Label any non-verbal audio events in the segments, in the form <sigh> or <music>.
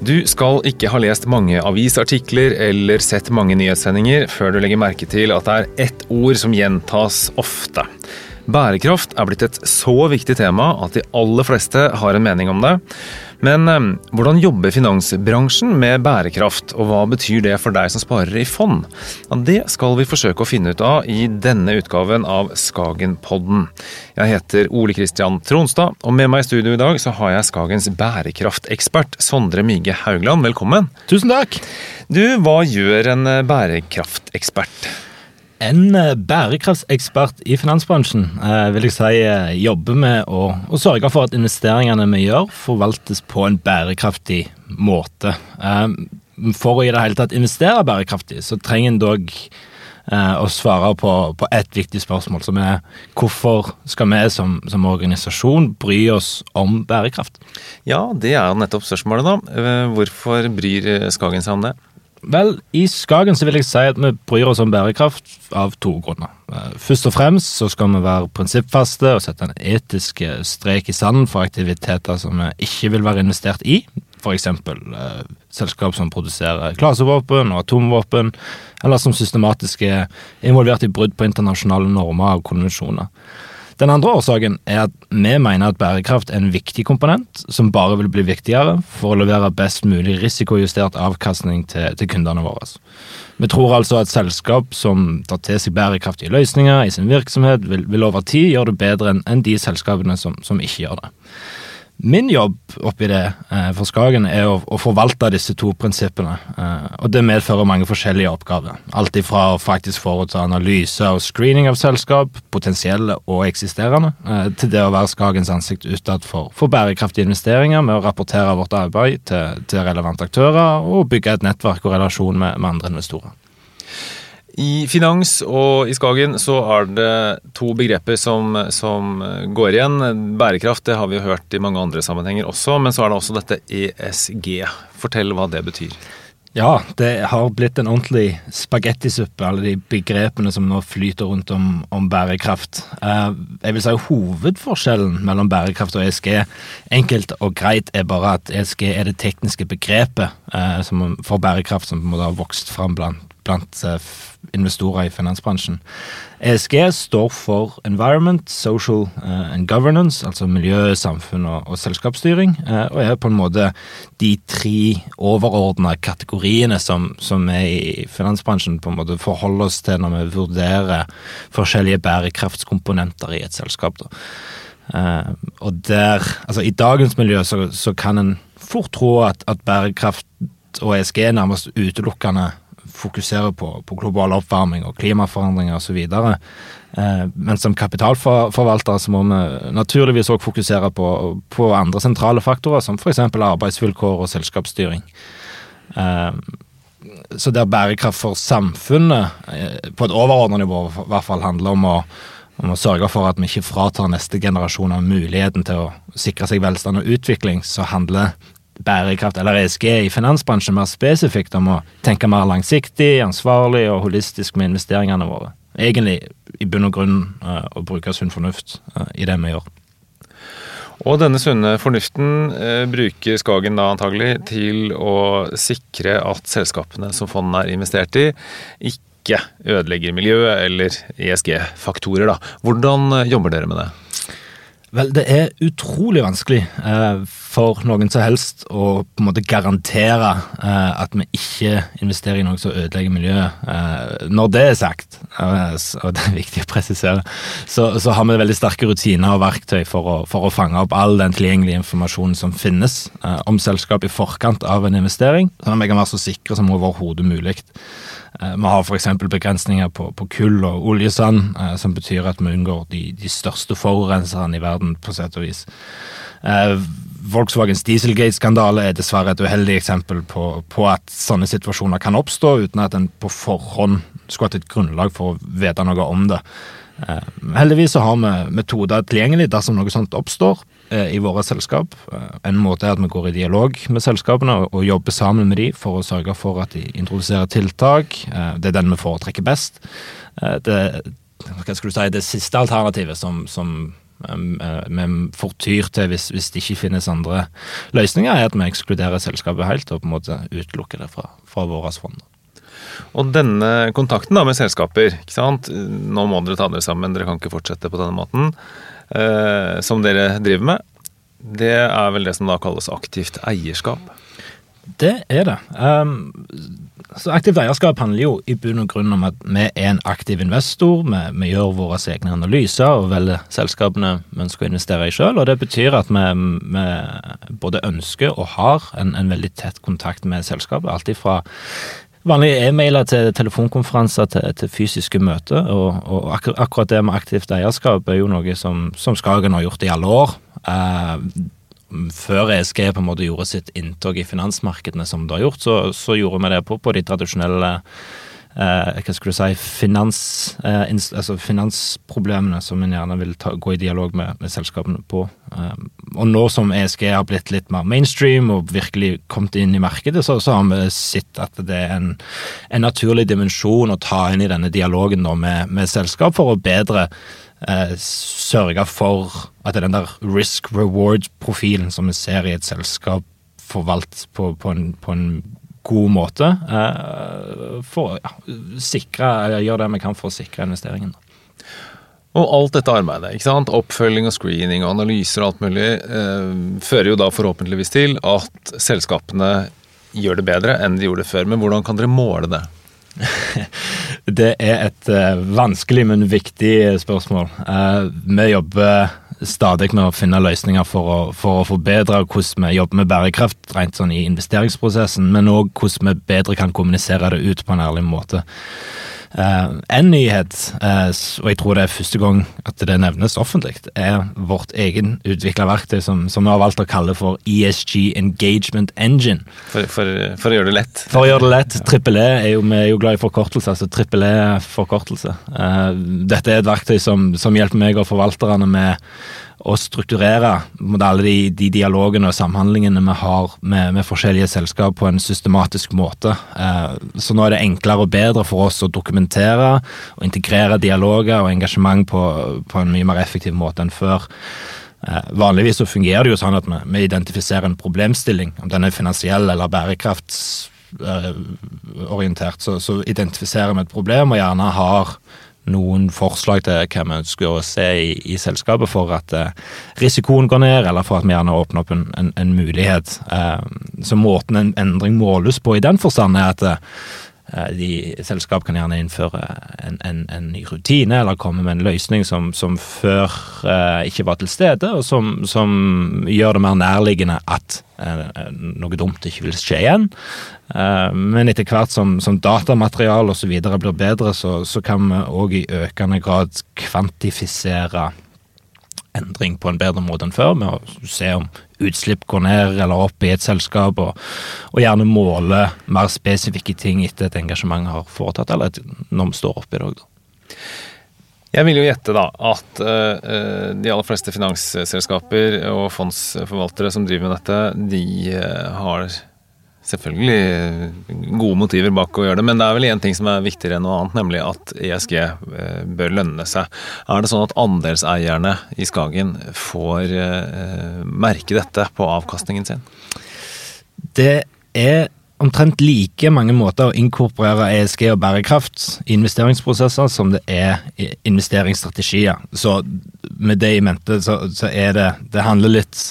Du skal ikke ha lest mange avisartikler eller sett mange nyhetssendinger før du legger merke til at det er ett ord som gjentas ofte. Bærekraft er blitt et så viktig tema at de aller fleste har en mening om det. Men eh, hvordan jobber finansbransjen med bærekraft, og hva betyr det for deg som sparer i fond? Det skal vi forsøke å finne ut av i denne utgaven av Skagenpodden. Jeg heter Ole Kristian Tronstad, og med meg i studio i dag så har jeg Skagens bærekraftekspert Sondre Myge Haugland. Velkommen. Tusen takk. Du, hva gjør en bærekraftekspert? En eh, bærekraftsekspert i finansbransjen eh, vil jeg si eh, jobber med å, å, sørge for at investeringene vi gjør, forvaltes på en bærekraftig måte. For å i det hele tatt investere bærekraftig, så trenger en dog å svare på, på ett viktig spørsmål, som er hvorfor skal vi som, som, organisasjon bry oss om bærekraft? Ja, det er nettopp spørsmålet, da. Hvorfor bryr Skagen seg om det? Vel, i Skagen så vil jeg si at vi bryr oss om bærekraft av to grunner. Eh, først og fremst så skal vi være prinsippfaste og sette en etisk strek i sanden for aktiviteter som vi ikke vil være investert i. F.eks. Eh, selskap som produserer klasevåpen og atomvåpen, eller som systematisk er involvert i brudd på internasjonale normer og konvensjoner. Den andre årsaken er at vi mener at bærekraft er en viktig komponent som bare vil bli viktigere for å levere best mulig risikojustert avkastning til, til kundene våre. Vi tror altså at selskap som tar til seg bærekraftige løsninger i sin virksomhet, vil, vil over tid gjøre det bedre enn en de selskapene som, som ikke gjør det. Min jobb oppi det eh, for Skagen er å, å, forvalte disse to prinsippene. Eh, og det medfører mange forskjellige oppgaver. Alt ifra å faktisk foreta analyse og screening av selskap, potensielle og eksisterende, eh, til det å være Skagens ansikt utad for, for, bærekraftige investeringer med å rapportere vårt arbeid til, til relevante aktører og bygge et nettverk og relasjon med, med andre investorer. I finans og i Skagen så er det to begreper som, som, går igjen. Bærekraft det har vi hørt i mange andre sammenhenger også, men så er det også dette ESG. Fortell hva det betyr. Ja, det har blitt en ordentlig spagettisuppe, alle de begrepene som nå flyter rundt om, om bærekraft. Uh, jeg vil si Hovedforskjellen mellom bærekraft og ESG enkelt og greit er bare at ESG er det tekniske begrepet uh, for bærekraft som på en måte har vokst fram blant blant eh, investorer i finansbransjen. ESG står for Environment, Social uh, and Governance, altså miljø, samfunn og, og selskapsstyring, uh, og er på en måte de tre overordna kategoriene som, som vi i finansbransjen på en måte forholder oss til når vi vurderer forskjellige bærekraftskomponenter i et selskap. Uh, og der, altså I dagens miljø så, så kan en fort tro at, at bærekraft og ESG er nærmest utelukkende fokuserer på, på global oppvarming og klimaforandringer osv. Eh, men som kapitalforvaltere så må vi naturligvis òg fokusere på, på, andre sentrale faktorer, som f.eks. arbeidsvilkår og selskapsstyring. Eh, så der bærekraft for samfunnet eh, på et overordnet nivå i hvert fall handler om å, om å sørge for at vi ikke fratar neste generasjon av muligheten til å sikre seg velstand og utvikling, så handler bærekraft, eller ESG, i finansbransjen mer spesifikt om å tenke mer langsiktig, ansvarlig og holistisk med investeringene våre. Egentlig i bunn og grunn uh, å bruke sunn fornuft uh, i det vi gjør. Og denne sunne fornuften eh, bruker Skagen da antagelig til å sikre at selskapene som fondene er investert i, ikke ødelegger miljøet eller ESG-faktorer. da. Hvordan jobber dere med det? Vel, det er utrolig vanskelig eh, for noen som helst å på en måte garantere eh, at vi ikke investerer i noe som ødelegger miljøet. Eh, når det er sagt, eh, og det er viktig å presisere, så, så, har vi veldig sterke rutiner og verktøy for å, for å fange opp all den tilgjengelige informasjonen som finnes eh, om selskap i forkant av en investering, sånn at vi kan være så sikre som overhodet mulig. Eh, vi har f.eks. begrensninger på, på, kull og oljesand, eh, som betyr at vi unngår de, de største forurenserne i verden, på sett og vis. Eh, Volkswagens Dieselgate-skandale er dessverre et uheldig eksempel på, på, at sånne situasjoner kan oppstå uten at en på forhånd skulle hatt et grunnlag for å vite noe om det. Eh, heldigvis så har vi metoder tilgjengelig dersom noe sånt oppstår. Eh, i våre selskap. Eh, en måte er at vi går i dialog med selskapene og, jobber sammen med dem for å sørge for at de introduserer tiltak. Det er den vi foretrekker best. Det, hva skal du si, det siste alternativet som, som vi får tyr til hvis, hvis, det ikke finnes andre løsninger, er at vi ekskluderer selskapet helt og på en måte utelukker det fra, fra våre fond. Og denne kontakten da med selskaper, ikke sant? nå må dere ta dere sammen, dere kan ikke fortsette på denne måten, eh, som dere driver med, det er vel det som da kalles aktivt eierskap? Det er det. Um, så Aktivt eierskap handler jo i bunn og grunn om at vi er en aktiv investor. Vi, vi gjør våre egne analyser og velger selskapene vi ønsker å investere i sjøl. Og det betyr at vi, vi, både ønsker og har en, en veldig tett kontakt med selskapet. Alltid fra vanlige e-mailer til telefonkonferanser til, til fysiske møter. Og, og, akkurat det med aktivt eierskap er jo noe som, som Skagen har gjort i alle år. Uh, før ESG på en måte gjorde sitt inntog i finansmarkedene som det har gjort, så, så gjorde vi det på, på de tradisjonelle eh, hva skulle du si, finans, eh, altså finansproblemene som en gjerne vil ta, gå i dialog med, med selskapene på. Eh, og nå som ESG har blitt litt mer mainstream og virkelig kommet inn i markedet, så, så har vi sett at det er en, en, naturlig dimensjon å ta inn i denne dialogen med, med selskap for å bedre eh, sørge for at den der risk reward-profilen som vi ser i et selskap forvalt på, på, en, på en, god måte, eh, for å ja, sikre, gjøre det vi kan for å sikre investeringen. Og alt dette arbeidet, ikke sant? oppfølging og screening og analyser og alt mulig, eh, fører jo da forhåpentligvis til at selskapene gjør det bedre enn de gjorde før. Men hvordan kan dere måle det? <laughs> Det er et eh, vanskelig, men viktig spørsmål. Eh, vi jobber stadig med å finne løsninger for å, for å, forbedre hvordan vi jobber med bærekraft rent sånn i investeringsprosessen, men òg hvordan vi bedre kan kommunisere det ut på en ærlig måte. Uh, en nyhet, uh, og jeg tror det er første gang at det nevnes offentlig, er vårt egen utvikla verktøy som, som, vi har valgt å kalle for ESG Engagement Engine. For, for, for, å gjøre det lett? For å gjøre det lett. Trippel E er jo, vi er jo glad i forkortelse, altså trippel E-forkortelse. Uh, dette er et verktøy som, som hjelper meg og forvalterne med å strukturere alle de, de, dialogene og samhandlingene vi har med, med, forskjellige selskap på en systematisk måte. Eh, så nå er det enklere og bedre for oss å dokumentere og integrere dialoger og engasjement på, på en mye mer effektiv måte enn før. Eh, vanligvis så fungerer det jo sånn at vi, vi identifiserer en problemstilling, om den er finansiell eller bærekraftsorientert, så, så identifiserer vi et problem og gjerne har noen forslag til hva vi ønsker å se i, i selskapet for at eh, risikoen går ned, eller for at vi gjerne åpner opp en, en, en mulighet. Eh, så måten en endring måles på i den forstand, er at eh, de, selskap kan gjerne innføre en, en, en, ny rutine eller komme med en løsning som, som før eh, ikke var til stede, og som, som, gjør det mer nærliggende at eh, noe dumt ikke vil skje igjen. Eh, men etter hvert som, som datamateriale osv. blir bedre, så, så kan vi òg i økende grad kvantifisere endring på en bedre måte enn før, med å se om utslipp går ned eller opp i et selskap, og, og gjerne måle mer spesifikke ting etter et engasjement har foretatt, eller et, når vi står oppe i dag. da. Jeg vil jo gjette da at uh, de aller fleste finansselskaper og fondsforvaltere som driver med dette, de uh, har selvfølgelig gode motiver bak å gjøre det, men det er vel én ting som er viktigere enn noe annet, nemlig at ESG eh, bør lønne seg. Er det sånn at andelseierne i Skagen får eh, merke dette på avkastningen sin? Det er omtrent like mange måter å inkorporere ESG og bærekraft i investeringsprosesser som det er i investeringsstrategier. Så med det i mente så, så er det Det handler litt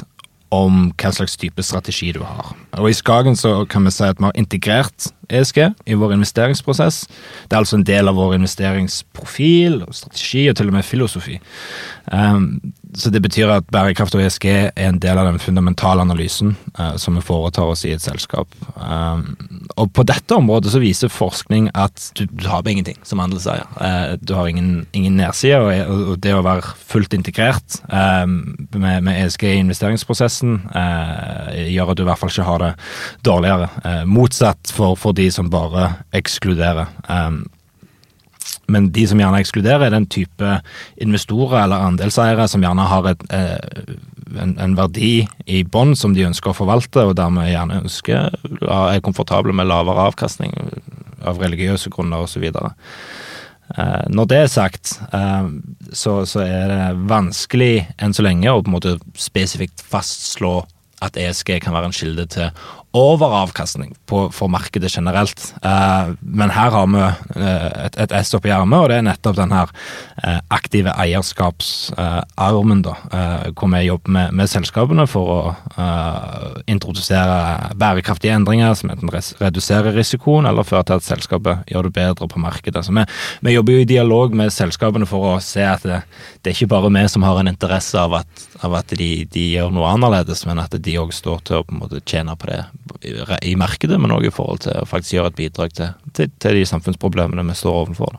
om hva slags type strategi du har. Og I Skagen så kan vi si at vi har integrert ESG i vår investeringsprosess. Det er altså en del av vår investeringsprofil, og strategi og til og med filosofi. Um, så det betyr at bærekraft og ESG er en del av den fundamentale analysen uh, som vi foretar oss i et selskap. Um, og på dette området så viser forskning at du, du har ingenting som andelseier. Uh, du har ingen, ingen nedside, og, og, det å være fullt integrert um, med, med, ESG i investeringsprosessen uh, gjør at du i hvert fall ikke har det dårligere. motsatt for, for de som bare ekskluderer. Um, men de som gjerne ekskluderer, er den type investorer eller andelseiere som gjerne har et, eh, en, en, verdi i bånd som de ønsker å forvalte, og dermed gjerne ønsker er komfortable med lavere avkastning av religiøse grunner osv. Eh, når det er sagt, eh, så, så, er det vanskelig enn så lenge å på en måte spesifikt fastslå at ESG kan være en kilde til overavkastning på, for markedet generelt. Eh, men her har vi eh, et, et S oppi ermet, og det er nettopp den her eh, aktive eierskapsarmen, da, eh, hvor vi jobber med, med selskapene for å eh, introdusere bærekraftige endringer som enten reduserer risikoen eller fører til at selskapet gjør det bedre på markedet. Så vi, vi jobber jo i dialog med selskapene for å se at det, det er ikke bare vi som har en interesse av at, av at de, de, gjør noe annerledes, men at de òg står til å på en måte tjene på det i markedet, men òg i forhold til å faktisk gjøre et bidrag til, til, til de samfunnsproblemene vi står overfor.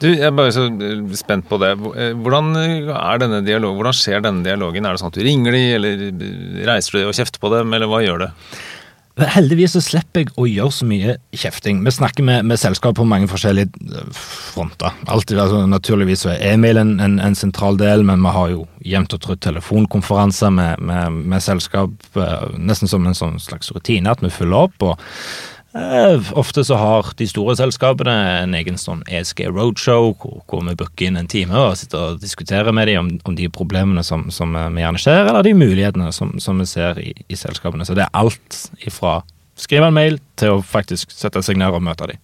Du, Jeg er bare så eh, spent på det. Eh, hvordan, er denne dialogen? hvordan skjer denne dialogen? Er det sånn at du ringer de, eller reiser du og kjefter på dem, eller hva gjør du? Heldigvis så slipper jeg å gjøre så mye kjefting. Vi snakker med, med selskap på mange forskjellige eh, fronter. Altid, altså, naturligvis er e-mail en, en, en, sentral del, men vi har jo jevnt og trutt telefonkonferanser med, med, med, selskap, eh, nesten som en sånn slags rutine at vi følger opp. og ofte så har de store selskapene en egen sånn ESG roadshow, hvor, vi booker inn en time og sitter og diskuterer med dem om, om de problemene som, som, vi gjerne ser, eller de mulighetene som, som vi ser i, i, selskapene. Så det er alt ifra skrive en mail til å faktisk sette seg ned og møte dem.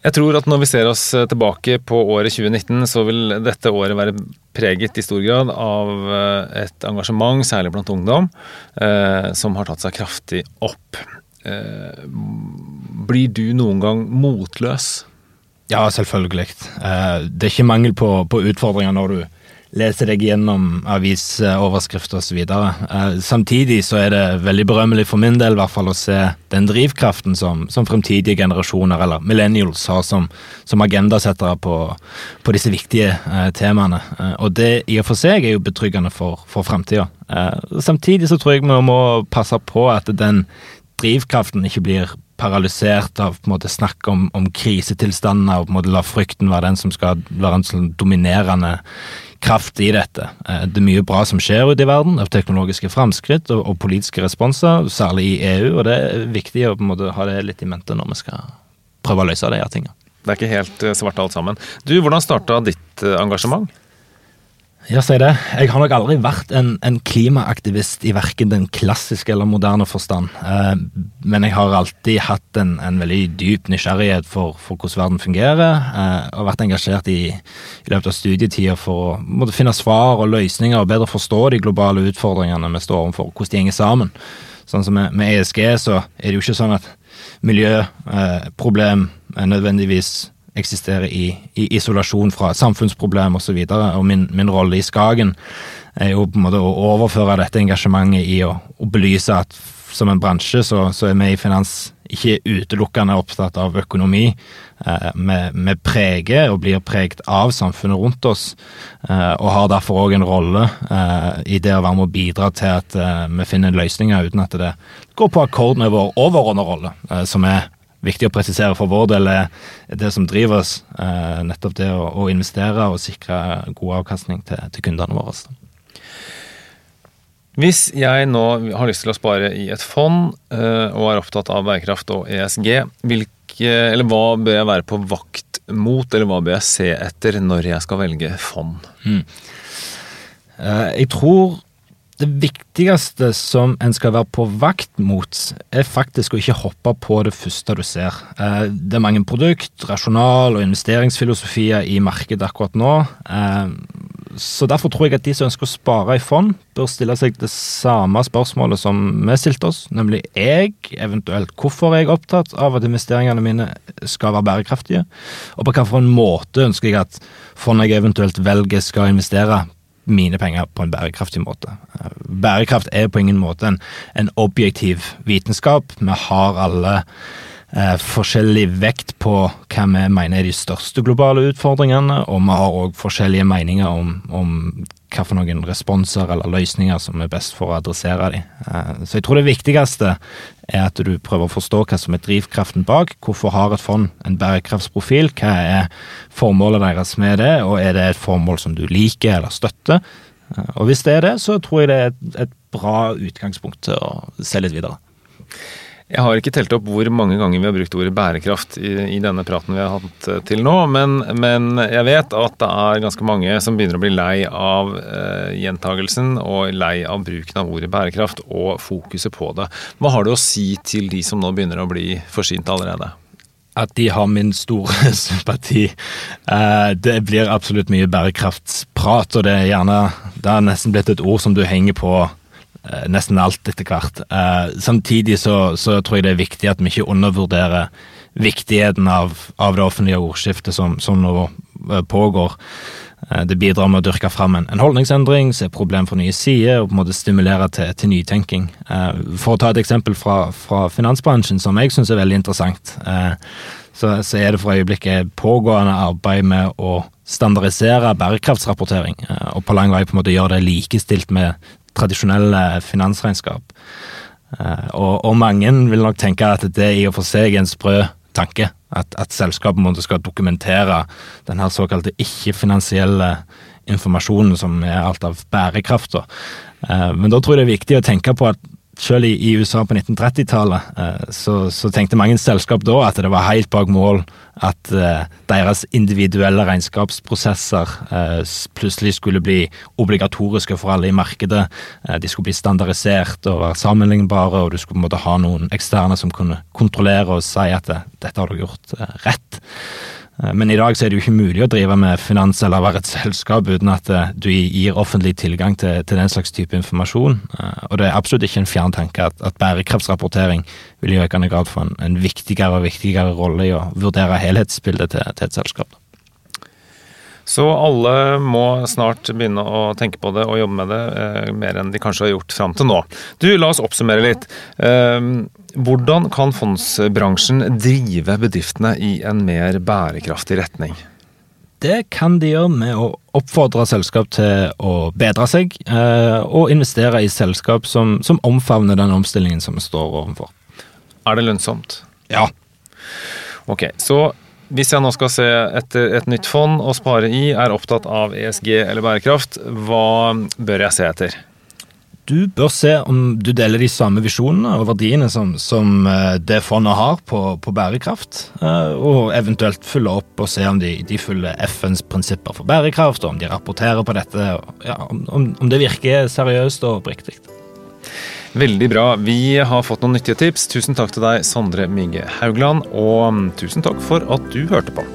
Jeg tror at når vi ser oss tilbake på året 2019, så vil dette året være preget i stor grad av eh, et engasjement, særlig blant ungdom, eh, som har tatt seg kraftig opp. Eh, blir du noen gang motløs? Ja, selvfølgelig. Eh, det er ikke mangel på, på utfordringer når du leser deg gjennom avisoverskrifter osv. Eh, samtidig så er det veldig berømmelig for min del hvert fall å se den drivkraften som, som fremtidige generasjoner, eller millennials, har som, som agendasettere på, på, disse viktige eh, temaene. Eh, og det i og for seg er jo betryggende for, for framtida. Samtidig så tror jeg vi må passe på at den drivkraften ikke blir paralysert av på en måte snakk om, om krisetilstander og på en måte la frykten være den som skal være en sånn dominerende kraft i dette. Eh, det er mye bra som skjer ute i verden av teknologiske framskritt og, og, politiske responser, særlig i EU, og det er viktig å på en måte ha det litt i mente når vi skal prøve å løse de her tingene. Det er ikke helt eh, svart alt sammen. Du, Hvordan starta ditt eh, engasjement? Ja, si det. Jeg har nok aldri vært en, en klimaaktivist i verken den klassiske eller moderne forstand. Eh, men jeg har alltid hatt en, en veldig dyp nysgjerrighet for, for hvordan verden fungerer. Eh, og vært engasjert i, i løpet av studietida for å måtte finne svar og løsninger og bedre forstå de globale utfordringene vi står overfor, hvordan de henger sammen. Sånn som med, med ESG så er det jo ikke sånn at miljøproblem eh, er nødvendigvis eksisterer i, i isolasjon fra samfunnsproblem osv. Og, så og min, min rolle i Skagen er jo på en måte å overføre dette engasjementet i å, å belyse at som en bransje så, så, er vi i finans ikke utelukkende opptatt av økonomi. Eh, vi, vi, preger og blir preget av samfunnet rundt oss, eh, og har derfor òg en rolle eh, i det å være med å bidra til at eh, vi finner løsninger uten at det går på akkord med vår overordnede rolle, eh, som er viktig å presisere for vår del, er det som driver oss. Eh, nettopp det å, å, investere og sikre god avkastning til, til kundene våre. Hvis jeg nå har lyst til å spare i et fond eh, og er opptatt av bærekraft og ESG, hvilke, eller hva bør jeg være på vakt mot, eller hva bør jeg se etter når jeg skal velge fond? Mm. Jeg tror det viktigste som en skal være på vakt mot, er faktisk å ikke hoppe på det første du ser. Eh, det er mange produkt, rasjonal og investeringsfilosofier i markedet akkurat nå. Eh, så derfor tror jeg at de som ønsker å spare i fond, bør stille seg det samme spørsmålet som vi stilte oss, nemlig jeg, eventuelt hvorfor er jeg opptatt av at investeringene mine skal være bærekraftige, og på hvilken måte ønsker jeg at fondet jeg eventuelt velger skal investere mine penger på en bærekraftig måte. Bærekraft er på ingen måte en, en objektiv vitenskap. Vi har alle eh, forskjellig vekt på hva vi mener er de største globale utfordringene, og vi har òg forskjellige meninger om, om hva for noen responser eller løsninger som er best for å adressere dem. Eh, så jeg tror det viktigste er at du prøver å forstå hva som er drivkraften bak. Hvorfor har et fond en bærekraftsprofil? Hva er formålet deres med det, og er det et formål som du liker eller støtter? Eh, og hvis det er det, så tror jeg det er et, bra utgangspunkt til å se litt videre. Jeg har ikke telt opp hvor mange ganger vi har brukt ordet bærekraft i, i denne praten vi har hatt eh, til nå, men, men, jeg vet at det er ganske mange som begynner å bli lei av eh, gjentagelsen og lei av bruken av ordet bærekraft og fokuset på det. Hva har du å si til de som nå begynner å bli forsynt allerede? At de har min store <laughs> sympati. Eh, det blir absolutt mye bærekraftsprat, og det er gjerne Det har nesten blitt et ord som du henger på nesten alt etter hvert. Eh, samtidig så, så, tror jeg det er viktig at vi ikke undervurderer viktigheten av, av det offentlige ordskiftet som, som nå eh, pågår. Det bidrar med å dyrke fram en, en holdningsendring, se problem fra nye sider og på en måte stimulere til, til nytenking. For å ta et eksempel fra, fra finansbransjen som jeg syns er veldig interessant, så, så, er det for øyeblikket pågående arbeid med å standardisere bærekraftsrapportering, og på lang vei på en måte gjøre det likestilt med tradisjonelle finansregnskap. Eh, og, og, mange vil nok tenke at det i og for seg er en sprø tanke. At, at selskapet skal dokumentere den her såkalte ikke-finansielle informasjonen som er alt av bærekraft. Eh, men da tror jeg det er viktig å tenke på at selv i, i USA på 1930-tallet eh, så, så, tenkte mange selskap da at det var helt bak mål at eh, deres individuelle regnskapsprosesser eh, plutselig skulle bli obligatoriske for alle i markedet. de skulle bli standardisert og være sammenlignbare, og du skulle på en måte ha noen eksterne som kunne kontrollere og si at dette har du gjort rett. Eh, men i dag så er det jo ikke mulig å drive med finans eller være et selskap uten at eh, du gir offentlig tilgang til, til den slags type informasjon. Eh, og det er absolutt ikke en fjern tanke at, at bærekraftsrapportering vil i økende grad få en, en, viktigere og viktigere rolle i å vurdere helhetsbildet til, til et selskap. Så alle må snart begynne å tenke på det og jobbe med det, eh, mer enn de kanskje har gjort fram til nå. Du, la oss oppsummere litt. Eh, hvordan kan fondsbransjen drive bedriftene i en mer bærekraftig retning? Det kan de gjøre med å oppfordre selskap til å bedre seg, eh, og investere i selskap som, som omfavner den omstillingen som vi står overfor. Er det lønnsomt? Ja. Ok, så hvis jeg nå skal se etter et nytt fond å spare i, er opptatt av ESG eller bærekraft, hva bør jeg se etter? Du bør se om du deler de samme visjonene og verdiene som, som eh, det fondet har på, på, bærekraft, eh, og eventuelt følge opp og se om de, de følger FNs prinsipper for bærekraft, og om de rapporterer på dette, ja, om, om det virker seriøst og oppriktig. Veldig bra. Vi har fått noen nyttige tips. Tusen takk til deg, Sondre Mygge Haugland, og tusen takk for at du hørte på.